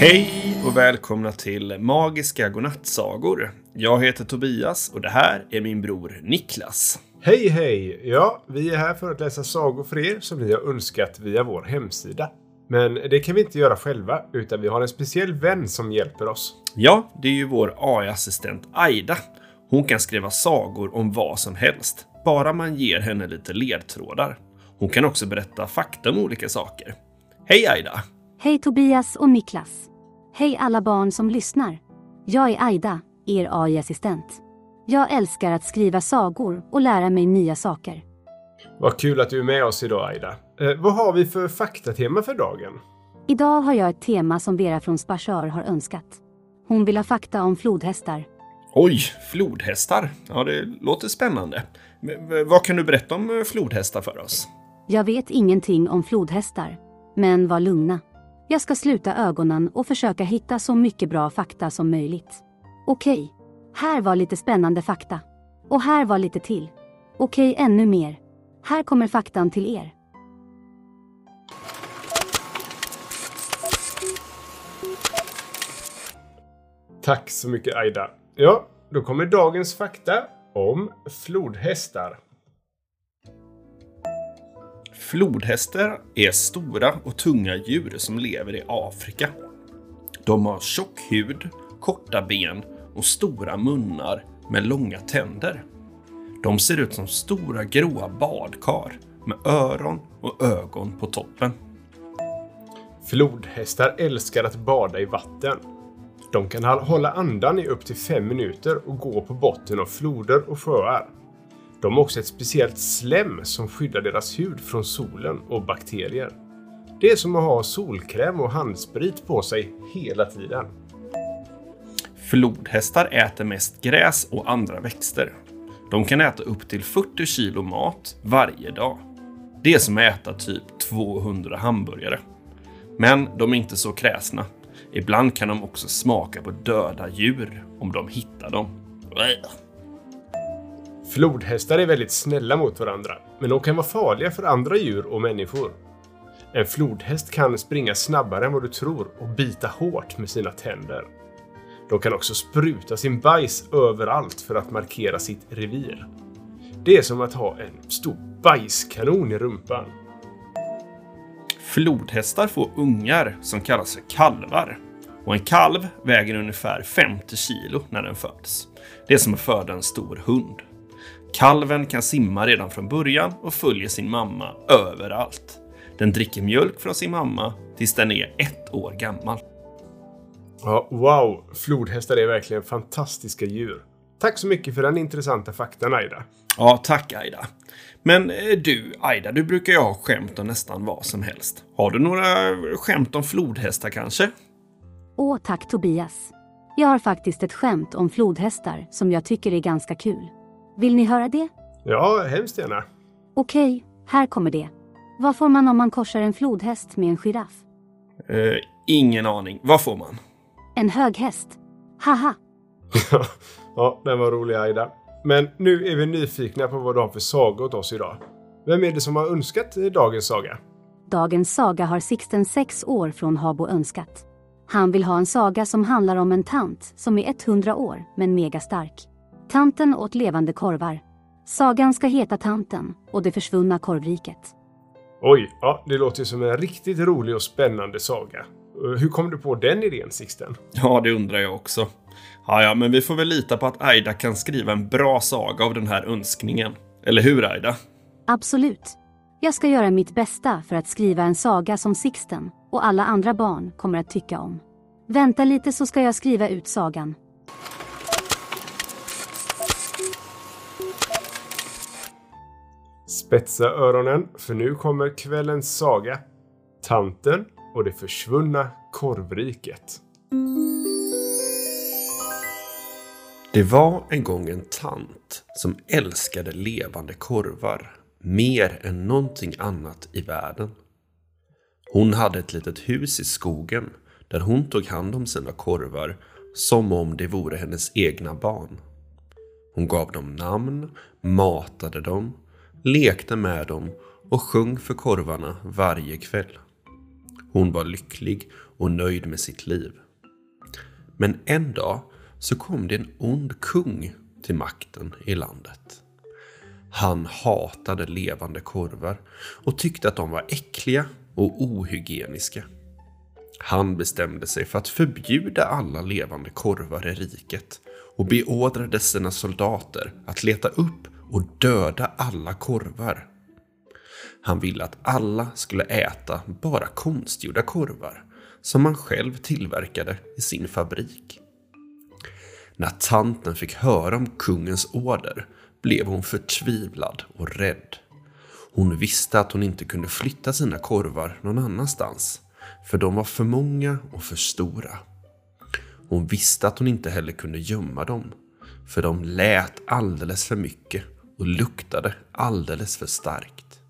Hej och välkomna till Magiska godnattsagor. Jag heter Tobias och det här är min bror Niklas. Hej hej! Ja, vi är här för att läsa sagor för er som ni har önskat via vår hemsida. Men det kan vi inte göra själva, utan vi har en speciell vän som hjälper oss. Ja, det är ju vår AI-assistent Aida. Hon kan skriva sagor om vad som helst, bara man ger henne lite ledtrådar. Hon kan också berätta fakta om olika saker. Hej Aida! Hej Tobias och Niklas. Hej alla barn som lyssnar. Jag är Aida, er AI-assistent. Jag älskar att skriva sagor och lära mig nya saker. Vad kul att du är med oss idag Aida. Eh, vad har vi för faktatema för dagen? Idag har jag ett tema som Vera från Sparsör har önskat. Hon vill ha fakta om flodhästar. Oj, flodhästar. Ja, det låter spännande. Men, v- Vad kan du berätta om eh, flodhästar för oss? Jag vet ingenting om flodhästar, men var lugna. Jag ska sluta ögonen och försöka hitta så mycket bra fakta som möjligt. Okej, här var lite spännande fakta. Och här var lite till. Okej, ännu mer. Här kommer faktan till er. Tack så mycket Aida. Ja, då kommer dagens fakta om flodhästar. Flodhästar är stora och tunga djur som lever i Afrika. De har tjock hud, korta ben och stora munnar med långa tänder. De ser ut som stora gråa badkar med öron och ögon på toppen. Flodhästar älskar att bada i vatten. De kan hålla andan i upp till fem minuter och gå på botten av floder och sjöar. De har också ett speciellt slem som skyddar deras hud från solen och bakterier. Det är som att ha solkräm och handsprit på sig hela tiden. Flodhästar äter mest gräs och andra växter. De kan äta upp till 40 kilo mat varje dag. Det är som att äta typ 200 hamburgare. Men de är inte så kräsna. Ibland kan de också smaka på döda djur om de hittar dem. Flodhästar är väldigt snälla mot varandra, men de kan vara farliga för andra djur och människor. En flodhäst kan springa snabbare än vad du tror och bita hårt med sina tänder. De kan också spruta sin bajs överallt för att markera sitt revir. Det är som att ha en stor bajskanon i rumpan. Flodhästar får ungar som kallas för kalvar. Och en kalv väger ungefär 50 kilo när den föds. Det är som att föda en stor hund. Kalven kan simma redan från början och följer sin mamma överallt. Den dricker mjölk från sin mamma tills den är ett år gammal. Ja, wow! Flodhästar är verkligen fantastiska djur. Tack så mycket för den intressanta faktan, Aida. Ja, tack Aida. Men eh, du, Aida, du brukar ju ha skämt om nästan vad som helst. Har du några skämt om flodhästar kanske? Åh, tack Tobias. Jag har faktiskt ett skämt om flodhästar som jag tycker är ganska kul. Vill ni höra det? Ja, hemskt gärna. Okej, här kommer det. Vad får man om man korsar en flodhäst med en giraff? Eh, ingen aning. Vad får man? En hög häst. Haha! ja, den var rolig Aida. Men nu är vi nyfikna på vad du har för saga åt oss idag. Vem är det som har önskat dagens saga? Dagens saga har Sixten sex år från Habo önskat. Han vill ha en saga som handlar om en tant som är 100 år men megastark. Tanten åt levande korvar. Sagan ska heta Tanten och det försvunna korvriket. Oj, ja, det låter ju som en riktigt rolig och spännande saga. Eh, Hur kom du på den idén, Sixten? Ja, det undrar jag också. Ja, ja, men vi får väl lita på att Aida kan skriva en bra saga av den här önskningen. Eller hur Aida? Absolut. Jag ska göra mitt bästa för att skriva en saga som Sixten och alla andra barn kommer att tycka om. Vänta lite så ska jag skriva ut sagan. Spetsa öronen, för nu kommer kvällens saga. Tanten och det försvunna korvriket. Det var en gång en tant som älskade levande korvar mer än någonting annat i världen. Hon hade ett litet hus i skogen där hon tog hand om sina korvar som om det vore hennes egna barn. Hon gav dem namn, matade dem, lekte med dem och sjöng för korvarna varje kväll. Hon var lycklig och nöjd med sitt liv. Men en dag så kom det en ond kung till makten i landet. Han hatade levande korvar och tyckte att de var äckliga och ohygieniska. Han bestämde sig för att förbjuda alla levande korvar i riket och beordrade sina soldater att leta upp och döda alla korvar. Han ville att alla skulle äta bara konstgjorda korvar som han själv tillverkade i sin fabrik. När tanten fick höra om kungens order blev hon förtvivlad och rädd. Hon visste att hon inte kunde flytta sina korvar någon annanstans, för de var för många och för stora. Hon visste att hon inte heller kunde gömma dem, för de lät alldeles för mycket och luktade alldeles för starkt.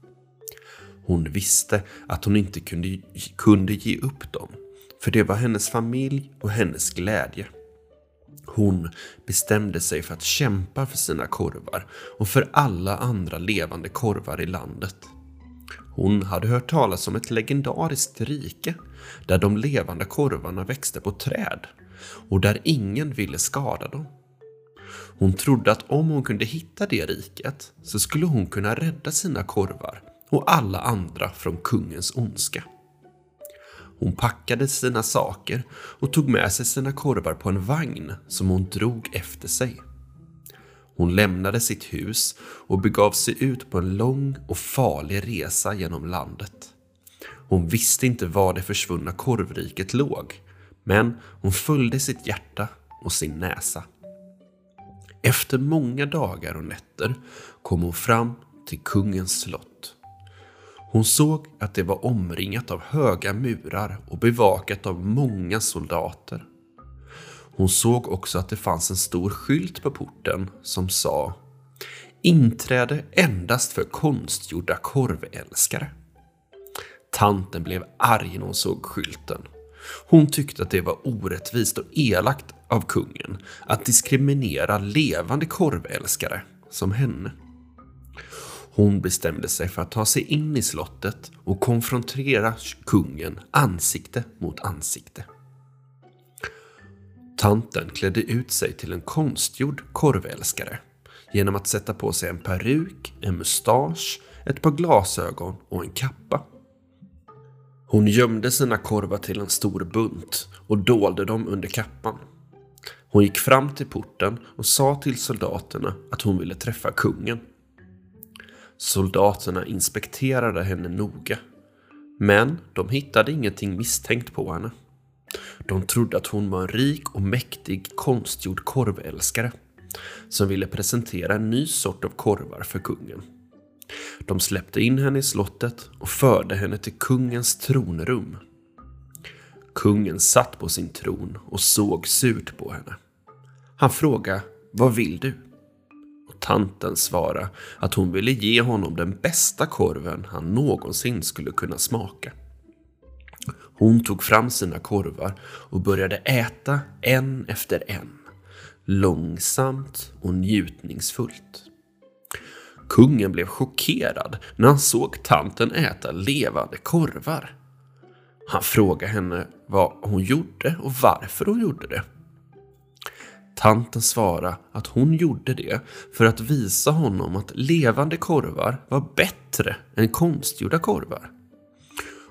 Hon visste att hon inte kunde, kunde ge upp dem, för det var hennes familj och hennes glädje. Hon bestämde sig för att kämpa för sina korvar och för alla andra levande korvar i landet. Hon hade hört talas om ett legendariskt rike där de levande korvarna växte på träd och där ingen ville skada dem. Hon trodde att om hon kunde hitta det riket så skulle hon kunna rädda sina korvar och alla andra från kungens ondska. Hon packade sina saker och tog med sig sina korvar på en vagn som hon drog efter sig. Hon lämnade sitt hus och begav sig ut på en lång och farlig resa genom landet. Hon visste inte var det försvunna korvriket låg, men hon följde sitt hjärta och sin näsa. Efter många dagar och nätter kom hon fram till kungens slott. Hon såg att det var omringat av höga murar och bevakat av många soldater. Hon såg också att det fanns en stor skylt på porten som sa Inträde endast för konstgjorda korvälskare. Tanten blev arg när hon såg skylten. Hon tyckte att det var orättvist och elakt av kungen att diskriminera levande korvälskare som henne. Hon bestämde sig för att ta sig in i slottet och konfrontera kungen ansikte mot ansikte. Tanten klädde ut sig till en konstgjord korvälskare genom att sätta på sig en peruk, en mustasch, ett par glasögon och en kappa. Hon gömde sina korvar till en stor bunt och dolde dem under kappan. Hon gick fram till porten och sa till soldaterna att hon ville träffa kungen. Soldaterna inspekterade henne noga. Men de hittade ingenting misstänkt på henne. De trodde att hon var en rik och mäktig konstgjord korvälskare som ville presentera en ny sort av korvar för kungen. De släppte in henne i slottet och förde henne till kungens tronrum. Kungen satt på sin tron och såg surt på henne. Han frågade, vad vill du? Och tanten svarade att hon ville ge honom den bästa korven han någonsin skulle kunna smaka. Hon tog fram sina korvar och började äta en efter en. Långsamt och njutningsfullt. Kungen blev chockerad när han såg tanten äta levande korvar. Han frågade henne vad hon gjorde och varför hon gjorde det. Tanten svarade att hon gjorde det för att visa honom att levande korvar var bättre än konstgjorda korvar.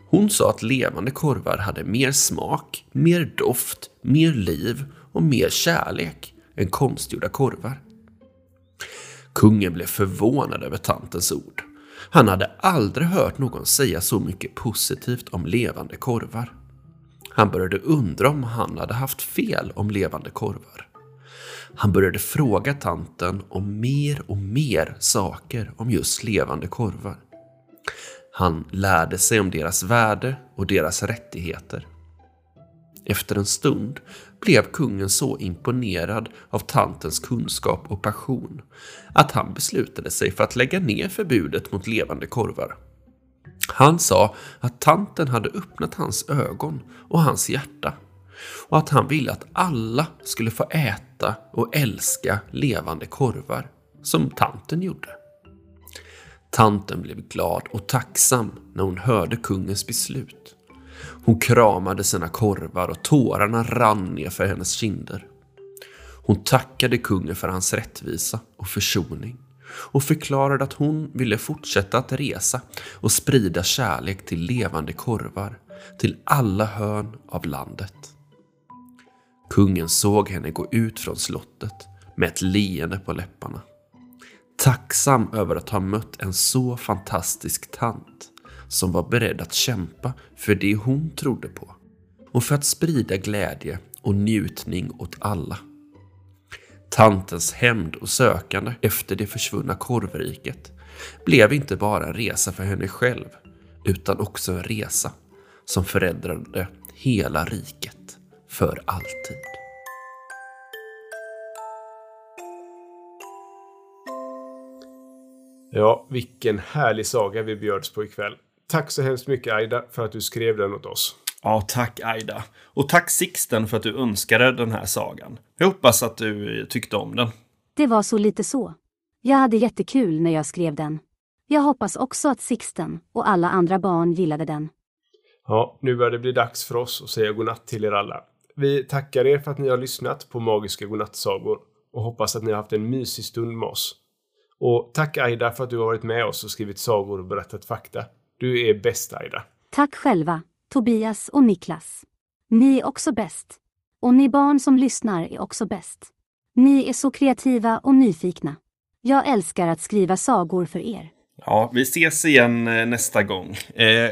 Hon sa att levande korvar hade mer smak, mer doft, mer liv och mer kärlek än konstgjorda korvar. Kungen blev förvånad över tantens ord. Han hade aldrig hört någon säga så mycket positivt om levande korvar. Han började undra om han hade haft fel om levande korvar. Han började fråga tanten om mer och mer saker om just levande korvar. Han lärde sig om deras värde och deras rättigheter. Efter en stund blev kungen så imponerad av tantens kunskap och passion att han beslutade sig för att lägga ner förbudet mot levande korvar. Han sa att tanten hade öppnat hans ögon och hans hjärta och att han ville att alla skulle få äta och älska levande korvar, som tanten gjorde. Tanten blev glad och tacksam när hon hörde kungens beslut. Hon kramade sina korvar och tårarna rann ner för hennes kinder. Hon tackade kungen för hans rättvisa och försoning och förklarade att hon ville fortsätta att resa och sprida kärlek till levande korvar till alla hörn av landet. Kungen såg henne gå ut från slottet med ett leende på läpparna. Tacksam över att ha mött en så fantastisk tant som var beredd att kämpa för det hon trodde på och för att sprida glädje och njutning åt alla. Tantens hämnd och sökande efter det försvunna korvriket blev inte bara en resa för henne själv utan också en resa som förändrade hela riket för alltid. Ja, vilken härlig saga vi bjöds på ikväll. Tack så hemskt mycket Aida för att du skrev den åt oss. Ja, tack Aida. Och tack Sixten för att du önskade den här sagan. Jag hoppas att du tyckte om den. Det var så lite så. Jag hade jättekul när jag skrev den. Jag hoppas också att Sixten och alla andra barn gillade den. Ja, nu börjar det bli dags för oss att säga godnatt till er alla. Vi tackar er för att ni har lyssnat på Magiska Godnattsagor och hoppas att ni har haft en mysig stund med oss. Och tack Aida för att du har varit med oss och skrivit sagor och berättat fakta. Du är bäst Aida. Tack själva, Tobias och Niklas. Ni är också bäst. Och ni barn som lyssnar är också bäst. Ni är så kreativa och nyfikna. Jag älskar att skriva sagor för er. Ja, vi ses igen eh, nästa gång. Eh,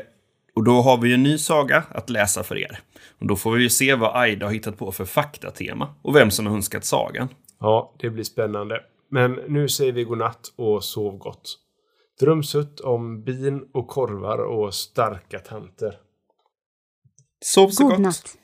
och då har vi ju en ny saga att läsa för er. Och då får vi ju se vad Aida har hittat på för faktatema och vem som har önskat sagan. Ja, det blir spännande. Men nu säger vi godnatt och sov gott. Drömsutt om bin och korvar och starka tanter. Sov så God gott! natt.